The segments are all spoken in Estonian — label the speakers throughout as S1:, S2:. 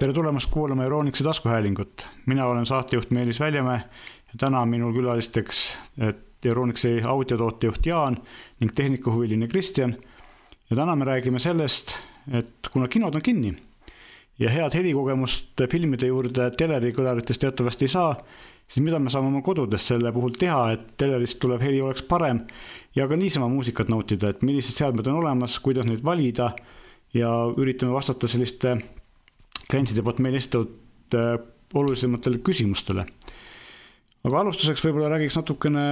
S1: tere tulemast kuulama Euroniksi taskuhäälingut. mina olen saatejuht Meelis Väljamäe ja täna on minul külalisteks Euroniksi audiotootejuht Jaan ning tehnikahuviline Kristjan. ja täna me räägime sellest, et kuna kinod on kinni ja head helikogemust filmide juurde telerikõlaritest teatavasti ei saa, siis mida me saame oma kodudes selle puhul teha, et telerist tulev heli oleks parem ja ka niisama muusikat nautida, et millised seadmed on olemas, kuidas neid valida ja üritame vastata selliste klientide poolt meile esitatud äh, olulisematele küsimustele. aga alustuseks võib-olla räägiks natukene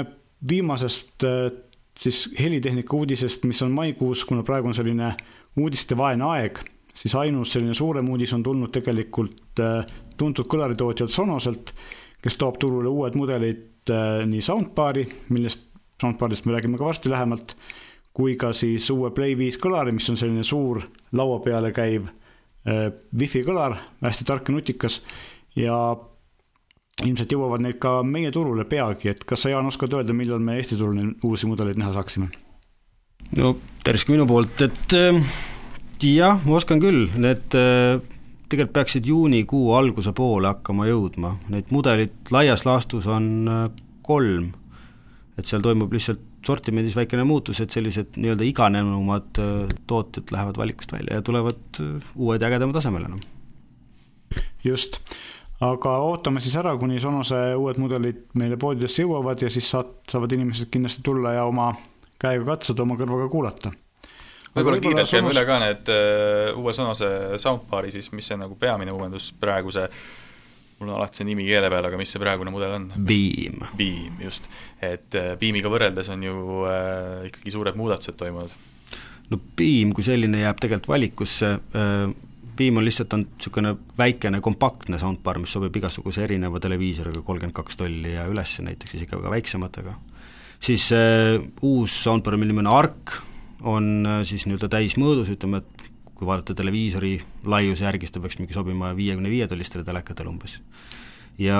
S1: viimasest äh, siis helitehnika uudisest, mis on maikuus, kuna praegu on selline uudistevaene aeg, siis ainus selline suurem uudis on tulnud tegelikult äh, tuntud kõlaritootjalt Sonoselt, kes toob turule uued mudelid nii soundbar'i, millest, soundbar'ist me räägime ka varsti lähemalt, kui ka siis uue Play 5 kõlari, mis on selline suur laua peale käiv Äh, wifi kõlar, hästi tark ja nutikas ja ilmselt jõuavad need ka meie turule peagi, et kas sa, Jaan, oskad öelda, millal me Eesti turul neid uusi mudeleid näha saaksime?
S2: no tervist ka minu poolt, et äh, jah, ma oskan küll, need äh, tegelikult peaksid juunikuu alguse poole hakkama jõudma, neid mudeleid laias laastus on kolm. Et seal toimub lihtsalt sortimendis väikene muutus, et sellised nii-öelda iganenumad äh, tooted lähevad valikust välja ja tulevad äh, uued ja ägedamad asemele, noh.
S1: just, aga ootame siis ära, kuni Sonose uued mudelid meile poodidesse jõuavad ja siis saad, saavad inimesed kindlasti tulla ja oma käega katsuda, oma kõrvaga kuulata
S3: võib-olla kiirelt käime üle ka need uh, uue Sonose soundbar'i siis, mis see nagu peamine uuendus praeguse uh, mul on alati see nimi keele peal, aga mis see praegune mudel on?
S2: Beam.
S3: Beam, just. et äh, Beamiga võrreldes on ju äh, ikkagi suured muudatused toimunud.
S2: no Beam kui selline jääb tegelikult valikusse äh,, Beam on lihtsalt, on niisugune väikene kompaktne soundbar, mis sobib igasuguse erineva televiisoriga, kolmkümmend kaks tolli ja üles näiteks isegi ka väiksematega. siis äh, uus soundbar, mille nimi on Arc, on äh, siis nii-öelda täismõõdus, ütleme, et kui vaadata televiisori laiuse järgi, siis ta peaks mingi sobima viiekümne viie tollistele telekatele umbes. ja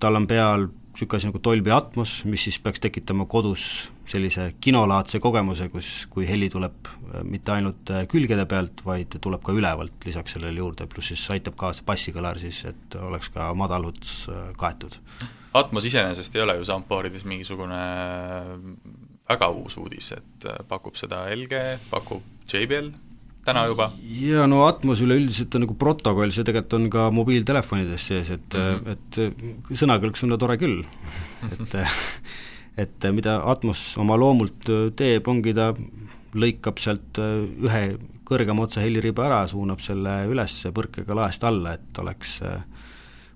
S2: tal on peal niisugune asi nagu Dolby Atmos, mis siis peaks tekitama kodus sellise kinolaadse kogemuse, kus, kui heli tuleb äh, mitte ainult äh, külgede pealt, vaid tuleb ka ülevalt lisaks sellele juurde, pluss siis aitab kaasa bassikõlar siis, et oleks ka madalhuts äh, kaetud.
S3: Atmos iseenesest ei ole ju soundboard'is mingisugune väga uus uudis, et pakub seda LG, pakub JBL, täna juba?
S2: jaa, no Atmos üleüldiselt on nagu protokoll, see tegelikult on ka mobiiltelefonides sees, et mm, -hmm. et sõnakõlks on ta tore küll et et mida Atmos oma loomult teeb, ongi ta lõikab sealt ühe kõrgema otsa heliriba ära, suunab selle üles põrkega laest alla, et oleks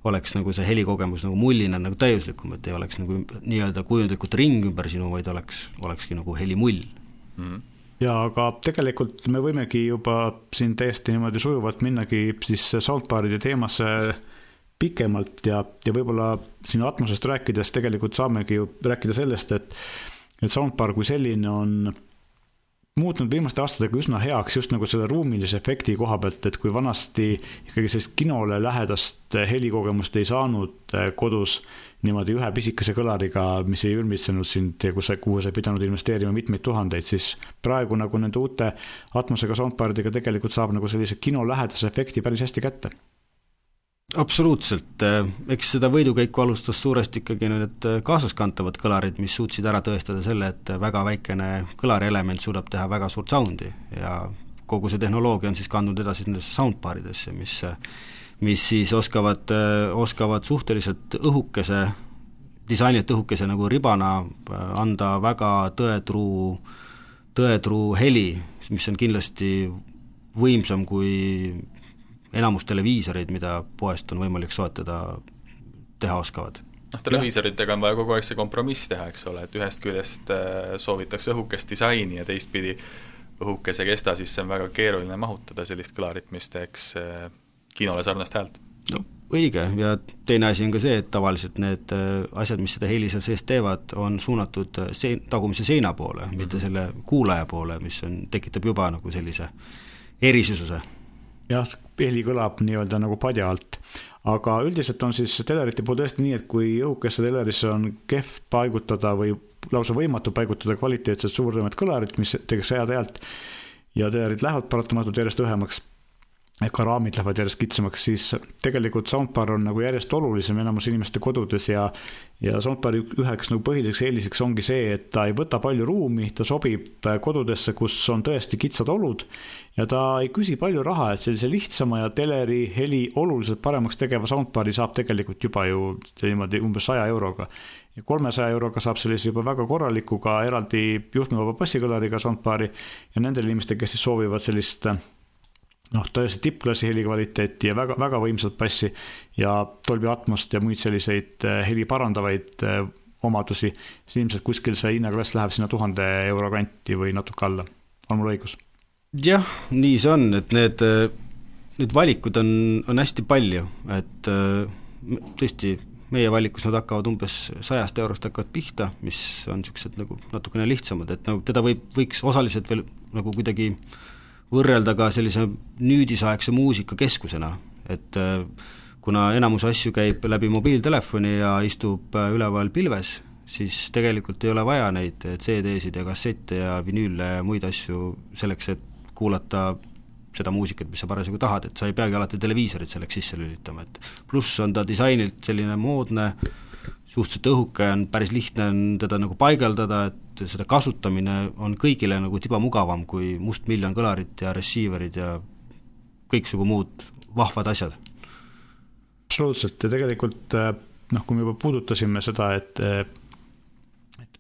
S2: oleks nagu see helikogemus nagu mullina nagu täiuslikum, et ei oleks nagu nii-öelda kujundlikult ring ümber sinu, vaid oleks, olekski nagu helimull mm. -hmm
S1: ja aga tegelikult me võimegi juba siin täiesti niimoodi sujuvalt minnagi siis soundbar'ide teemasse pikemalt ja, ja võib-olla siin atmosest rääkides tegelikult saamegi ju rääkida sellest, et et soundbar kui selline on muutunud viimaste aastatega üsna heaks just nagu selle ruumilise efekti koha pealt, et kui vanasti ikkagi sellist kinole lähedast helikogemust ei saanud eh, kodus niimoodi ühe pisikese kõlariga, mis ei ülmitsenud sind ja kus sa, kuhu sa ei pidanud investeerima mitmeid tuhandeid, siis praegu nagu nende uute atmosega soundbaridega tegelikult saab nagu sellise kinolähedase efekti päris hästi kätte
S2: absoluutselt, eh, eks seda võidukäiku alustas suuresti ikkagi need eh, kaasaskantavad kõlarid, mis suutsid ära tõestada selle, et väga väikene kõlarielement suudab teha väga suurt sound'i. Ja kogu see tehnoloogia on siis kandnud edasi nendesse soundbaridesse, mis mis siis oskavad, oskavad suhteliselt õhukese, disainilt õhukese nagu ribana anda väga tõetruu, tõetruu heli, mis on kindlasti võimsam kui enamus televiisoreid, mida poest on võimalik soetada, teha oskavad
S3: noh, televiisoritega on vaja kogu aeg see kompromiss teha, eks ole, et ühest küljest äh, soovitakse õhukest disaini ja teistpidi õhukese kesta sisse on väga keeruline mahutada sellist kõlarit, mis teeks äh, kinole sarnast häält.
S2: no õige, ja teine asi on ka see, et tavaliselt need äh, asjad, mis seda heli seal sees teevad, on suunatud sein-, tagumise seina poole mm, -hmm. mitte selle kuulaja poole, mis on, tekitab juba nagu sellise erisisuse
S1: jah, heli kõlab nii-öelda nagu padja alt. aga üldiselt on siis telerite puhul tõesti nii, et kui õhukesse telerisse on kehv paigutada või lausa võimatu paigutada kvaliteetset suuremat kõlarit, mis teeks head häält ja telerid lähevad paratamatult järjest õhemaks, ka raamid lähevad järjest kitsamaks, siis tegelikult soundbar on nagu järjest olulisem enamus inimeste kodudes ja ja soundbari üheks nagu põhiliseks eeliseks ongi see, et ta ei võta palju ruumi, ta sobib kodudesse, kus on tõesti kitsad olud ja ta ei küsi palju raha, et sellise lihtsama ja teleri heli oluliselt paremaks tegeva soundbari saab tegelikult juba ju niimoodi umbes saja euroga. Ja kolmesaja euroga saab sellise juba väga korraliku ka eraldi juhtmevaba bassikõlariga soundbari ja nendel inimestel, kes siis soovivad sellist noh, tõesti tippklassi helikvaliteeti ja väga, väga võimsat bassi ja Dolby Atmost ja muid selliseid äh, heli parandavaid äh, omadusi, siis ilmselt kuskil see hinnaklass läheb sinna tuhande euro kanti või natuke alla, on mul õigus?
S2: jah, nii see on, et need, äh, need valikud on, on hästi palju, et tõesti, meie valikus nad hakkavad umbes sajast eurost hakkavad pihta, mis on niisugused nagu natukene lihtsamad, et nagu teda võib, võiks osaliselt veel nagu kuidagi äh, võrrelda ka sellise nüüdisaegse muusikakeskusena, et äh, kuna enamus asju käib läbi mobiiltelefoni ja istub äh, üleval pilves, siis tegelikult ei ole vaja neid CD-sid ja kassette ja vinüüle ja muid asju selleks, et kuulata seda muusikat, mis sa parasjagu tahad, et sa ei peagi alati televiisorit selleks sisse lülitama, et pluss on ta disainilt selline moodne, suhteliselt õhuke, on päris lihtne on teda nagu paigaldada, et seda kasutamine on kõigile nagu tibamugavam kui mustmiljon kõlarit ja receiver'id ja kõiksugu muud vahvad asjad.
S1: absoluutselt ja tegelikult noh, kui me juba puudutasime seda, et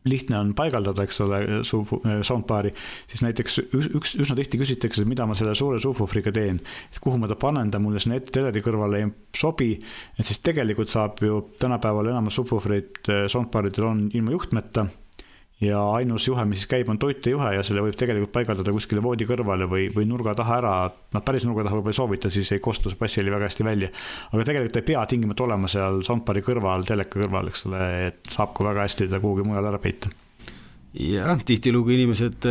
S1: lihtne on paigaldada, eks ole, su soundbar'i, siis näiteks üks, üsna tihti küsitakse, mida ma selle suure subwooferiga teen. et kuhu ma ta panen, ta mulle sinna teleri kõrvale ei sobi, et siis tegelikult saab ju tänapäeval enamus subwooferid äh, soundbar'idel on ilma juhtmeta ja ainus juhe, mis käib, on toitejuhe ja selle võib tegelikult paigaldada kuskile voodi kõrvale või, või nurga taha ära, noh, päris nurga taha võib-olla ei soovita, siis ei kostu see bassiheli väga hästi välja. aga tegelikult ei pea tingimata olema seal soundbar'i kõrval, teleka kõrval, eks ole, et saab ka väga hästi ta kuhugi mujale ära peita.
S2: jah, tihtilugu inimesed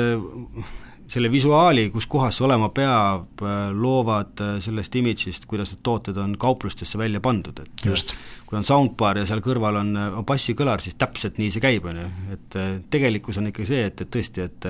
S2: selle visuaali, kus kohas see olema peab, loovad sellest imidžist, kuidas need tooted on kauplustesse välja pandud, et
S1: Just.
S2: kui on soundbar ja seal kõrval on, on bassikõlar, siis täpselt nii see käib, on ju, et tegelikkus on ikka see, et, et tõesti, et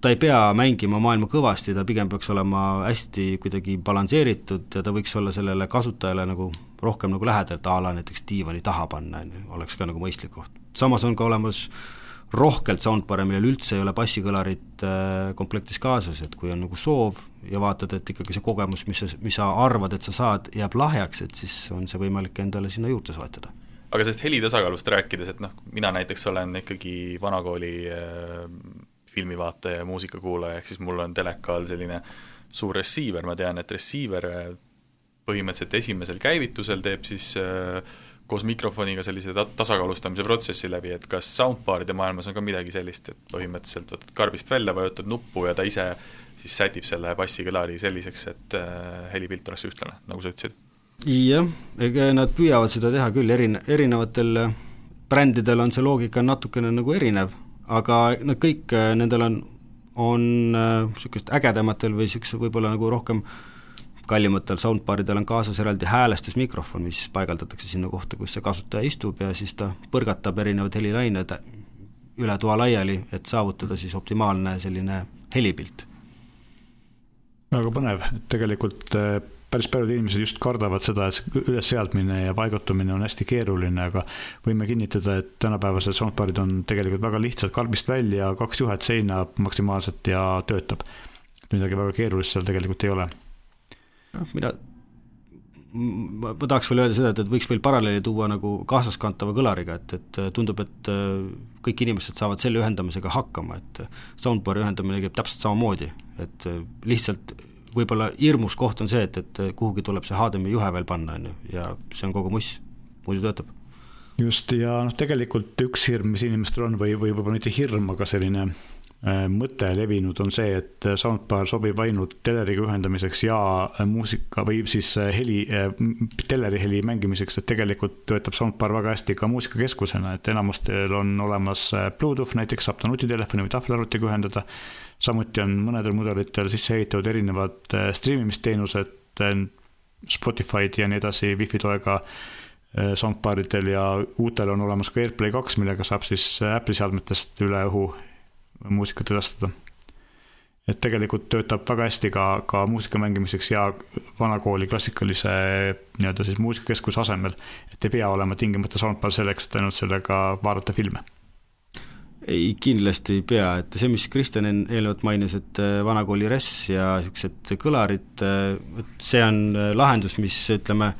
S2: ta ei pea mängima maailma kõvasti, ta pigem peaks olema hästi kuidagi balansseeritud ja ta võiks olla sellele kasutajale nagu rohkem nagu lähedalt, a la näiteks diivani taha panna, on ju, oleks ka nagu mõistlik koht. samas on ka olemas äh, rohkelt soundbar'e, millel üldse ei ole bassikõlarit äh, komplektis kaasas, et kui on nagu soov ja vaatad, et ikkagi see kogemus, mis sa, mis sa arvad, et sa saad, jääb lahjaks, et siis on see võimalik endale sinna juurde soetada.
S3: aga sellest helitasakaalust rääkides, et noh, mina näiteks olen ikkagi vanakooli äh, filmivaataja ja muusikakuulaja, ehk siis mul on teleka all selline suur receiver, ma tean, et receiver äh, põhimõtteliselt esimesel käivitusel teeb siis äh, koos mikrofoniga sellise ta-, tasakaalustamise protsessi läbi, et kas soundbar'ide maailmas on ka midagi sellist, et põhimõtteliselt võtad karbist välja, vajutad nuppu ja ta ise siis sätib selle bassikõlari selliseks, et äh, helipilt oleks ühtlane, nagu sa ütlesid?
S2: jah, ega nad püüavad seda teha küll, erine-, erinevatel äh, brändidel on see loogika natukene nagu erinev, aga nad kõik, äh, nendel on, on niisugust ägedamatel või niisuguse võib-olla nagu rohkem äh, kallimatel soundbaridel on kaasas eraldi häälestusmikrofon, mis paigaldatakse sinna kohta, kus see kasutaja istub ja siis ta põrgatab erinevad helilained üle toa laiali, et saavutada siis optimaalne selline helipilt.
S1: väga põnev, et tegelikult eh, päris paljud inimesed just kardavad seda, et ülesseadmine ja paigutamine on hästi keeruline, aga võime kinnitada, et tänapäevased soundbarid on tegelikult väga lihtsad, karbist välja, kaks juhet seina maksimaalselt ja töötab. midagi väga keerulist seal tegelikult ei ole
S2: noh, mina ma, ma tahaks veel öelda seda, et, et võiks veel paralleeli tuua nagu kaasaskantava kõlariga, et, et tundub, et äh, kõik inimesed saavad selle ühendamisega hakkama, et soundbar'i ühendamine käib täpselt samamoodi, et äh, lihtsalt võib-olla hirmus koht on see, et, et kuhugi tuleb see HDMI juhe veel panna, on ju, ja see on kogu muss, muidu töötab.
S1: just, ja noh, tegelikult üks hirm, mis inimestel on või, või võib-olla mitte hirm, aga selline Äh, mõte levinud on see, et soundbar sobib ainult teleriga ühendamiseks ja muusika või siis äh, heli, äh, teleri heli mängimiseks, et tegelikult töötab soundbar väga hästi ka muusikakeskusena, et enamustel on olemas Bluetooth, näiteks saab ta nutitelefoni või tahvelarvutiga ühendada. samuti on mõnedel mudelitel sisse ehitatud erinevad striimimisteenused, Spotify'd ja nii edasi, wifi toega soundbaridel ja uutel on olemas ka AirPlay kaks, millega saab siis Apple'i seadmetest üle õhu muusikat edastada. et tegelikult töötab väga hästi ka, ka muusika mängimiseks ja vanakooli klassikalise nii-öelda siis muusikakeskuse asemel. et ei pea olema tingimata soundbar selleks, et ainult sellega vaadata filme
S2: ei, kindlasti ei pea, et see, mis Kristjan eelnevalt mainis, et äh, vanakooli RES ja niisugused kõlarid, äh, et see on äh, lahendus, mis ütleme,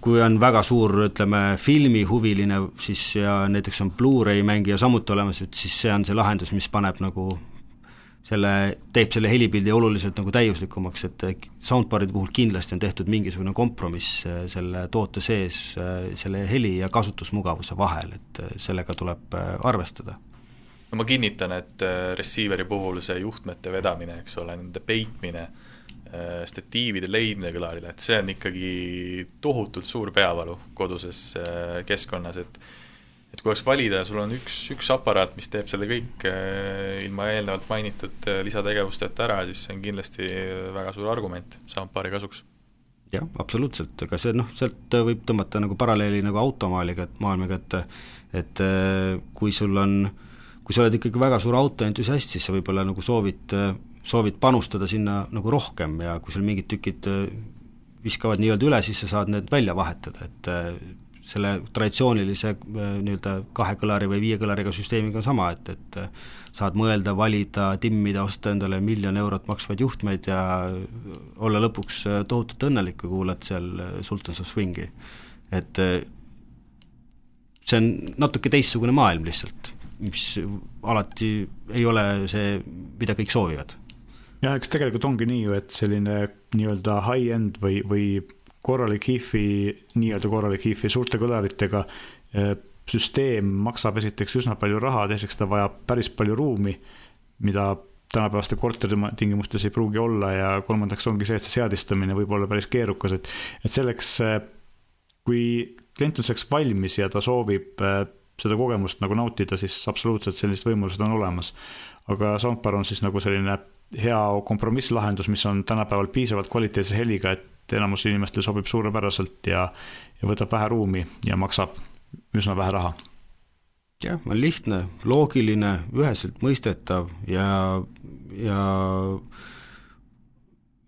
S2: kui on väga suur, ütleme, filmihuviline, siis ja näiteks on Blu-ray mängija samuti olemas, et siis see on see lahendus, mis paneb nagu selle, teeb selle helipildi oluliselt nagu täiuslikumaks, et soundbar'ide puhul kindlasti on tehtud mingisugune kompromiss äh, selle toote sees, äh, selle heli ja kasutusmugavuse vahel, et äh, sellega tuleb arvestada.
S3: No ma kinnitan, et receiver'i puhul see juhtmete vedamine, eks ole, nende peitmine, statiivide leidmine kõlarile, et see on ikkagi tohutult suur peavalu koduses keskkonnas, et et kui oleks valida sul on üks, üks aparaat, mis teeb selle kõik äh, ilma eelnevalt mainitud äh, lisategevusteta ära, siis see on kindlasti väga suur argument soundbar'i kasuks.
S2: jah, absoluutselt, aga see noh, sealt võib tõmmata nagu paralleeli nagu automaaliga, et maailmaga, et et äh, kui sul on, kui sa oled ikkagi väga suur autoentusiast, siis sa võib-olla nagu soovid, soovid panustada sinna nagu rohkem ja kui sul mingid tükid viskavad nii-öelda üle, siis sa saad need välja vahetada, et selle traditsioonilise äh, nii-öelda kahe kõlari või viie kõlariga süsteemiga on sama, et, et äh, saad mõelda, valida, timmida, osta endale miljon eurot maksvaid juhtmeid ja olla lõpuks äh, tohutult õnnelik, kui kuulad seal Sultans of Swingi. et see on natuke teistsugune maailm lihtsalt, mis alati ei ole see, mida kõik soovivad.
S1: Jah, eks tegelikult ongi nii ju, et selline nii-öelda high-end või, või korralik HIF-i, nii-öelda korralik HIF-i suurte kõlaritega eh, süsteem maksab esiteks üsna palju raha, teiseks ta vajab päris palju ruumi, mida tänapäevaste korteritingimustes ei pruugi olla ja kolmandaks ongi see, et see seadistamine võib olla päris keerukas, et, et selleks, eh, kui klient on selleks valmis ja ta soovib eh, seda kogemust nagu nautida, siis absoluutselt sellised võimalused on olemas. aga Soundbar on siis nagu selline hea kompromisslahendus, mis on tänapäeval piisavalt kvaliteetse heliga, et enamus inimestele sobib suurepäraselt ja, ja võtab vähe ruumi ja maksab üsna vähe raha.
S2: jah, on lihtne, loogiline, üheselt mõistetav ja, ja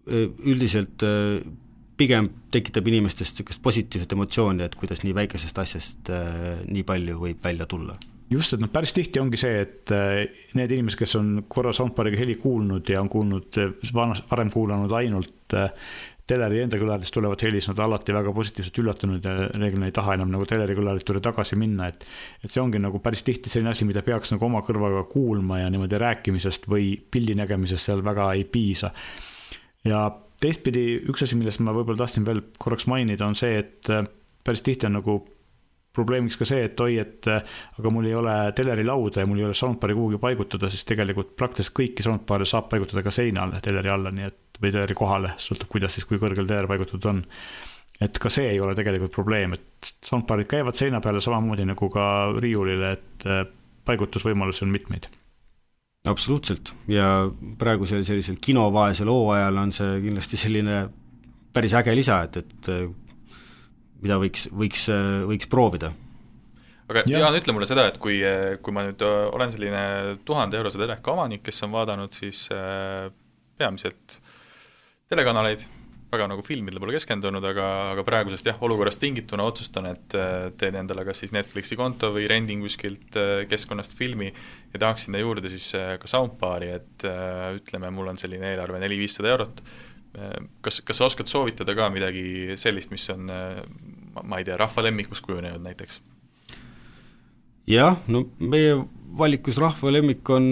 S2: e, üldiselt e, pigem tekitab inimestes niisugust positiivset emotsiooni, et kuidas nii väikesest asjast e, nii palju võib välja tulla
S1: just, et noh, päris tihti ongi see, et need inimesed, kes on korra soundbar'iga heli kuulnud ja on kuulnud, varem kuulanud ainult teleri enda kõlaritest tulevat helist, nad alati väga positiivselt üllatunud ja reeglina ei taha enam nagu teleri kõlarit juurde tagasi minna, et et see ongi nagu päris tihti selline asi, mida peaks nagu oma kõrvaga kuulma ja niimoodi rääkimisest või pildi nägemisest seal väga ei piisa. ja teistpidi üks asi, millest ma võib-olla tahtsin veel korraks mainida, on see, et päris tihti on nagu probleemiks ka see, et oi, et aga mul ei ole teleri lauda ja mul ei ole soundbar'i kuhugi paigutada, siis tegelikult praktiliselt kõiki soundbar'e saab paigutada ka seinale teleri alla, nii et või teleri kohale, sõltub, kuidas siis, kui kõrgel teler paigutatud on. et ka see ei ole tegelikult probleem, et soundbar'id käivad seina peale samamoodi nagu ka riiulile, et äh, paigutusvõimalusi on mitmeid
S2: absoluutselt ja praegusel sellisel kinovaesel hooajal on see kindlasti selline päris äge lisa, et, et äh, mida võiks, võiks, äh, võiks proovida.
S3: aga ja. Jaan, ütle mulle seda, et kui, kui ma nüüd olen selline tuhande eurose teleka omanik, kes on vaadanud siis peamiselt telekanaleid, väga nagu filmidele pole keskendunud, aga, aga praegusest jah, olukorrast tingituna otsustan, et teen endale kas siis Netflixi konto või rendin kuskilt keskkonnast filmi ja tahaks sinna juurde siis ka soundbar'i, et ütleme, mul on selline eelarve neli-viissada eurot, kas, kas sa oskad soovitada ka midagi sellist, mis on ma ei tea, rahva lemmikuks kujunenud näiteks?
S2: jah, no meie valikus rahva lemmik on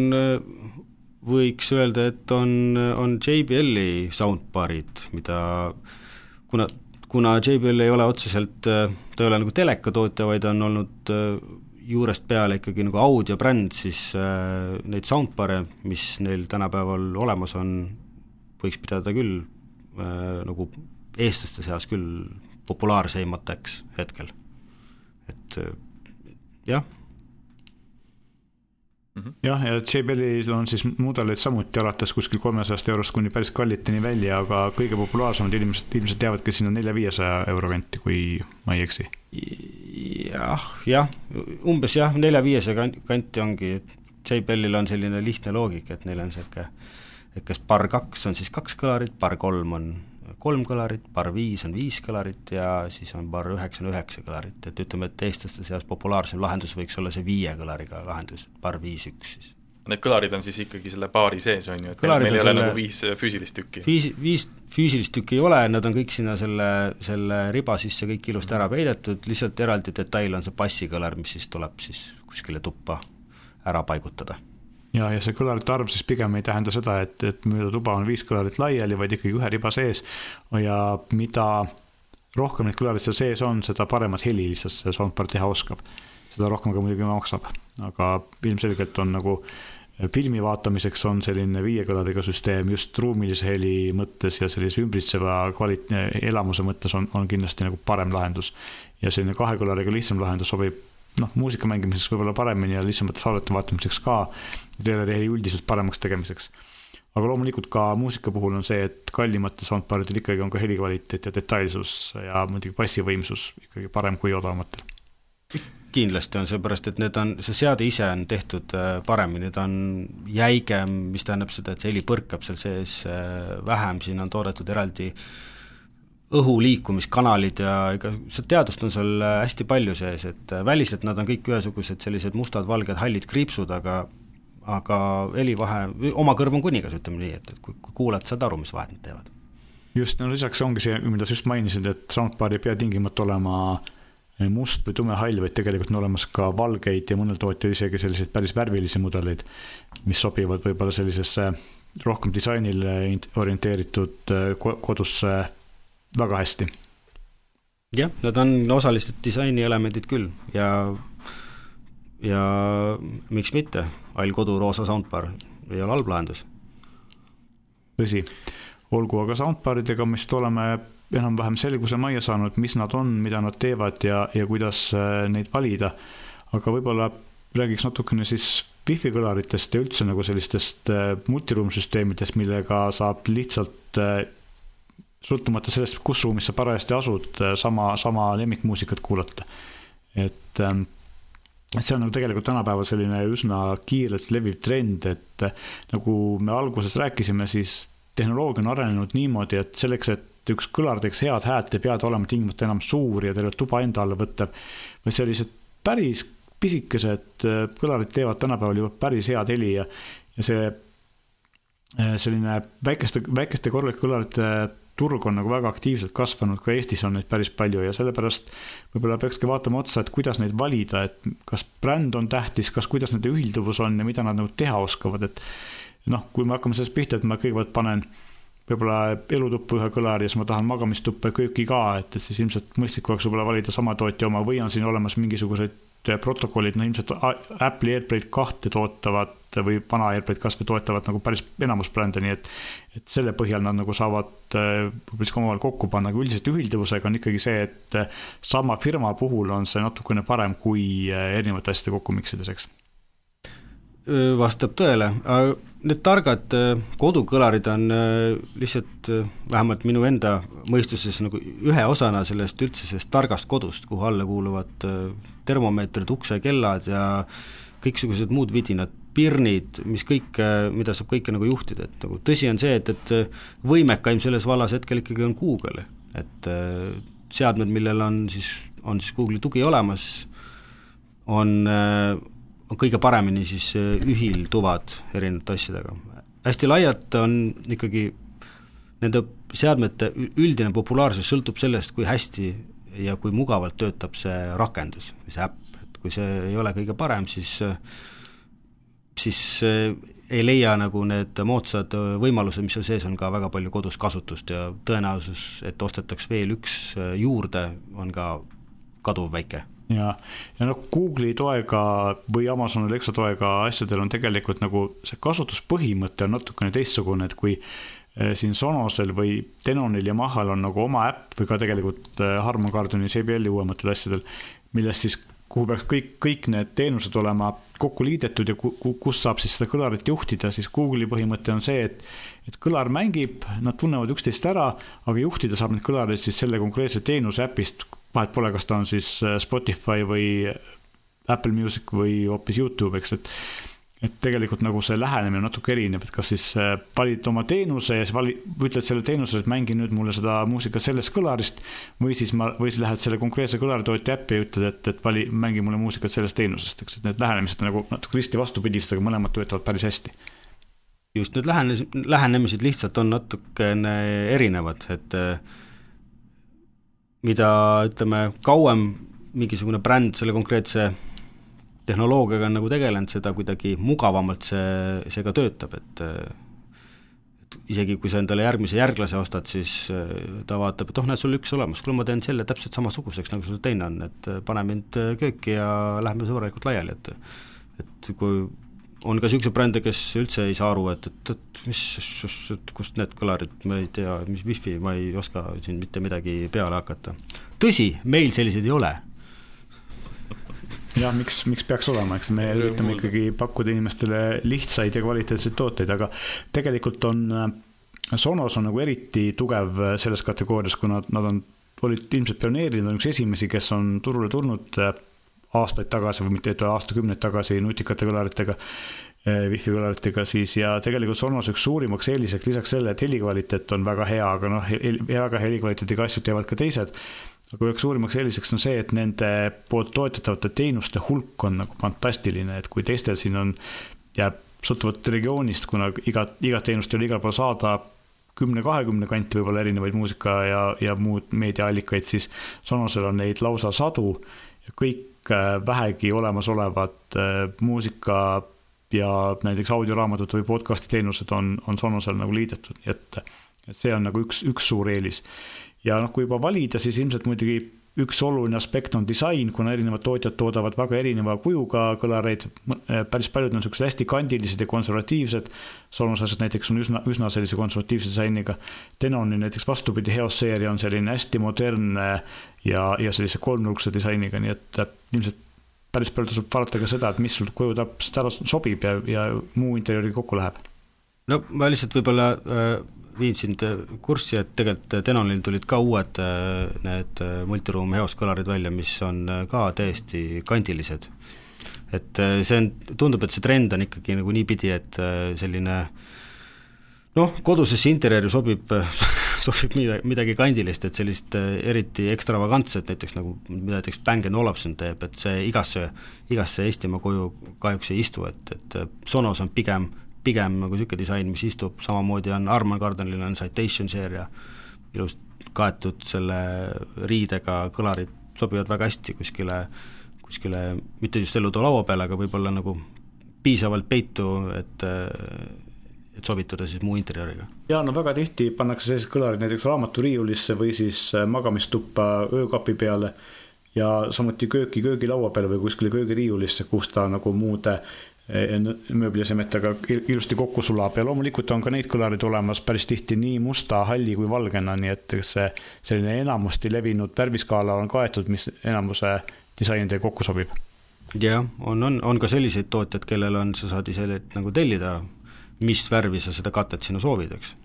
S2: võiks öelda, et on, on JBL-i soundbar'id, mida kuna, kuna JBL ei ole otseselt, ta ei ole nagu telekatootja, vaid on olnud juurest peale ikkagi nagu audiobränd, siis neid soundbar'e, mis neil tänapäeval olemas on, võiks pidada küll äh, nagu eestlaste seas küll populaarseimateks hetkel. et jah
S1: mm -hmm. jah, ja JBL-il on siis mudeleid samuti alates kuskil kolmesajast eurost kuni päris kalliteni välja, aga kõige populaarsemad inimesed ilmselt teavadki sinna nelja-viiesaja euro kanti, kui ma ei eksi.
S2: jah, jah, umbes jah, nelja-viiesaja kanti ongi, JBL-il on selline lihtne loogika, et neil on niisugune, et kas bar kaks on siis kaks kõlarit, bar kolm on kolm kõlarit, bar viis on viis kõlarit ja siis on bar üheksa on üheksa kõlarit, et ütleme, et eestlaste seas populaarsem lahendus võiks olla see viie kõlariga lahendus, bar viis üks siis.
S3: Need kõlarid on siis ikkagi selle baari sees, on ju, et kõlarid meil ei ole nagu viis füüsilist tükki?
S2: Viis, viis füüsilist tükki ei ole, nad on kõik sinna selle, selle riba sisse kõik ilusti ära peidetud, lihtsalt eraldi detail on see bassikõlar, mis siis tuleb siis kuskile tuppa ära paigutada
S1: ja, ja see kõlarite arv siis pigem ei tähenda seda, et, et mööda tuba on viis kõlarit laiali, vaid ikkagi ühe riba sees. ja mida rohkem neid kõlareid seal sees on, seda paremat heli lihtsalt see soundbar teha oskab. seda rohkem ka muidugi maksab, aga ilmselgelt on nagu filmi vaatamiseks on selline viie kõlariga süsteem just ruumilise heli mõttes ja sellise ümbritseva kvalit-, elamuse mõttes on, on kindlasti nagu parem lahendus. ja selline kahe kõlariga lihtsam lahendus sobib noh, muusika mängimiseks võib-olla paremini ja lihtsamate saadete vaatamiseks ka, teleri üldiselt paremaks tegemiseks. aga loomulikult ka muusika puhul on see, et kallimatel soundbaridel ikkagi on ka helikvaliteet ja detailsus ja muidugi bassivõimsus ikkagi parem kui odavamatel
S2: kindlasti on, seepärast et need on, see seade ise on tehtud äh, paremini, ta on jäigem, mis tähendab seda, et see heli põrkab seal sees äh, vähem, siin on toodetud eraldi äh, õhu liikumiskanalid ja ega seda teadust on seal äh, hästi palju sees, et äh, väliselt nad on kõik ühesugused sellised mustad, valged, hallid kriipsud, aga aga helivahe, oma kõrv on kunigas, ütleme nii, et, et kui, kui kuulad, saad aru, mis vahet nad teevad.
S1: just, no lisaks ongi see, mida sa just mainisid, et soundbar ei pea tingimata olema äh, must või tumehall, vaid tegelikult on olemas ka valgeid ja mõnel tootjal isegi selliseid päris värvilisi mudeleid, mis sobivad võib-olla sellisesse rohkem disainile orienteeritud kodusse väga hästi.
S2: jah, nad on osalised disainielemendid küll ja, ja miks mitte, all kodu roosa soundbar ei ole halb lahendus.
S1: tõsi, olgu aga soundbaridega me vist oleme enam-vähem selguse majja saanud, mis nad on, mida nad teevad ja, ja kuidas äh, neid valida. aga võib-olla räägiks natukene siis wifi kõlaritest ja üldse nagu sellistest äh, multiruumsüsteemidest, millega saab lihtsalt äh, sõltumata sellest, kus ruumis sa parajasti asud, sama, sama lemmikmuusikat kuulata. et, ähm, see on nagu tegelikult tänapäeval selline üsna kiirelt leviv trend, et äh, nagu me alguses rääkisime, siis tehnoloogia on arenenud niimoodi, et selleks, et üks kõlar teeks head häält, ei pea ta olema tingimata enam suur ja tervet tuba enda alla võttev, vaid sellised päris pisikesed äh, kõlarid teevad tänapäeval juba päris head heli ja, ja see äh, selline väikeste, väikeste korralike kõlarite turg on nagu väga aktiivselt kasvanud, ka Eestis on neid päris palju ja sellepärast võib-olla peakski vaatama otsa, et kuidas neid valida, et kas bränd on tähtis, kas, kuidas nende ühilduvus on ja mida nad nagu teha oskavad, et noh, kui me hakkame sellest pihta, et ma kõigepealt panen võib-olla elutuppa ühe kõlari ja siis ma tahan magamistuppa ja kööki ka, et, et siis ilmselt mõistlik oleks võib-olla valida sama tootja oma või on siin olemas mingisuguseid protokollid, no ilmselt Apple'i AirPlay'd kahte tootavad või vana AirPlay'd kasvõi toetavad nagu päris enamus brände, nii et et selle põhjal nad nagu saavad võib-olla siis ka omavahel kokku panna, aga üldiselt ühilduvusega on ikkagi see, et sama firma puhul on see natukene parem kui erinevate asjade kokku miksides, eks
S2: vastab tõele, need targad kodukõlarid on lihtsalt vähemalt minu enda mõistuses nagu ühe osana sellest üldse sellest targast kodust, kuhu alla kuuluvad termomeetrid, uksekellad ja kõiksugused muud vidinad, pirnid, mis kõik, mida saab kõike nagu juhtida, et nagu tõsi on see, et, et võimekaim selles vallas hetkel ikkagi on Google, et seadmed, millel on siis, on siis Google'i tugi olemas, on on kõige paremini siis ühilduvad erinevate asjadega. hästi laialt on ikkagi nende seadmete üldine populaarsus sõltub sellest, kui hästi ja kui mugavalt töötab see rakendus või see äpp, et kui see ei ole kõige parem, siis siis ei leia nagu need moodsad võimalused, mis seal sees on, ka väga palju kodus kasutust ja tõenäosus, et ostetaks veel üks juurde, on ka kaduvväike
S1: ja, ja noh, Google'i toega või Amazon Alexa toega asjadel on tegelikult nagu see kasutuspõhimõte on natukene teistsugune, et kui eh, siin Sonosel või Denonil ja Mahal on nagu oma äpp või ka tegelikult eh, Harman Kardoni JBL-i uuematel asjadel, milles siis, kuhu peaks kõik, kõik need teenused olema kokku liidetud ja ku, kus saab siis seda kõlarit juhtida, siis Google'i põhimõte on see, et et kõlar mängib, nad tunnevad üksteist ära, aga juhtida saab neid kõlareid siis selle konkreetse teenuse äpist vahet pole, kas ta on siis äh, Spotify või Apple Music või hoopis Youtube, eks, et et tegelikult nagu see lähenemine on natuke erinev, et kas siis äh, valid oma teenuse ja siis vali-, ütled selle teenusele, et mängi nüüd mulle seda muusikat sellest kõlarist. või siis ma, või siis lähed selle konkreetse kõlaritootja äppi ja ütled, et, et vali, mängi mulle muusikat sellest teenusest, eks, et need lähenemised on nagu natuke risti vastupidised, aga mõlemad töötavad päris hästi.
S2: just, need lähenes-, lähenemised lihtsalt on natukene erinevad, et äh, mida ütleme, kauem mingisugune bränd selle konkreetse tehnoloogiaga on nagu tegelenud, seda kuidagi mugavamalt see, see ka töötab, et et isegi kui sa endale järgmise järglase ostad, siis äh, ta vaatab, et oh, näed, sul üks olemas, kuule ma teen selle täpselt samasuguseks, nagu sul teine on, et äh, pane mind äh, kööki ja lähme sõbralikult laiali, et et kui on ka niisuguseid brände, kes üldse ei saa aru, et, et, et mis, kust need kõlarid, ma ei tea, mis wifi, ma ei oska siin mitte midagi peale hakata. tõsi, meil selliseid ei ole
S1: jah, miks, miks peaks olema, eks me üritame ikkagi pakkuda inimestele lihtsaid ja kvaliteetseid tooteid, aga tegelikult on äh, Sonos on nagu eriti tugev äh, selles kategoorias, kuna nad on, olid ilmselt pioneerid, on üks esimesi, kes on turule tulnud äh, aastaid tagasi või mitte aastakümneid tagasi nutikate kõlaritega, wifi kõlaritega siis ja tegelikult Sonos üks suurimaks eeliseks lisaks sellele, et helikvaliteet on väga hea, aga noh, väga helikvaliteediga asju teevad ka teised aga üheks suurimaks eeliseks on see, et nende poolt toetatavate teenuste hulk on nagu fantastiline, et kui teistel siin on, jääb sõltuvalt regioonist, kuna igat, igat teenust ei ole igal pool saada, kümne-kahekümne kanti võib-olla erinevaid muusika ja, ja muud meediaallikaid, siis Sonosel on neid lausa sadu ja kõik äh, vähegi olemasolevad äh, muusika ja näiteks audioraamatute või podcast'i teenused on, on Sonosel nagu liidetud, nii et, et see on nagu üks, üks suur eelis. Ja noh, kui juba valida, siis ilmselt muidugi üks oluline aspekt on disain, kuna erinevad tootjad toodavad väga erineva kujuga kõlareid, päris paljud on niisugused hästi kandilised ja konservatiivsed, solmusasjad näiteks on üsna, üsna sellise konservatiivse disainiga, Denoni näiteks vastupidi, Heos seeria on selline hästi modernne ja, ja sellise kolmnurkse disainiga, nii et ilmselt päris palju tasub vaadata ka seda, et mis sul koju täpselt ära sobib ja, ja muu interjööriga kokku läheb.
S2: no ma lihtsalt võib-olla äh viin sind äh, kurssi, et tegelikult äh, Denonil tulid ka uued äh, need multiruum heos kõlarid välja, mis on ka täiesti kandilised. et see on, tundub, et see trend on ikkagi nagu niipidi, et selline noh, kodusesse interjööri sobib sobib midagi, midagi kandilist, et sellist eriti ekstravagantset, näiteks nagu mida näiteks Bang Olufsen teeb, et see igasse, igasse Eestimaa koju kahjuks ei istu, et, et Sonos on pigem pigem nagu niisugune disain, mis istub, samamoodi on Arman Gardneril on Citation seeria, ilus kaetud selle riidega, kõlarid sobivad väga hästi kuskile, kuskile mitte just elutoa laua peale, aga võib-olla nagu piisavalt peitu, et et sobitada siis muu interjööriga.
S1: jaa, no väga tihti pannakse sellised kõlarid näiteks raamaturiiulisse või siis magamistuppa öökapi peale ja samuti kööki köögilaua peale või kuskile köögiriiulisse, kus ta nagu muude mööbliasemetega ilusti kokku sulab ja loomulikult on ka neid kõlareid olemas päris tihti nii musta, halli kui valgena, nii et see selline enamasti levinud värviskaala on kaetud, mis enamuse disainidega kokku sobib.
S2: jah, on, on, on ka selliseid tootjaid, kellel on, sa saad ise nagu tellida, mis värvi sa seda katet sinna soovid, eks.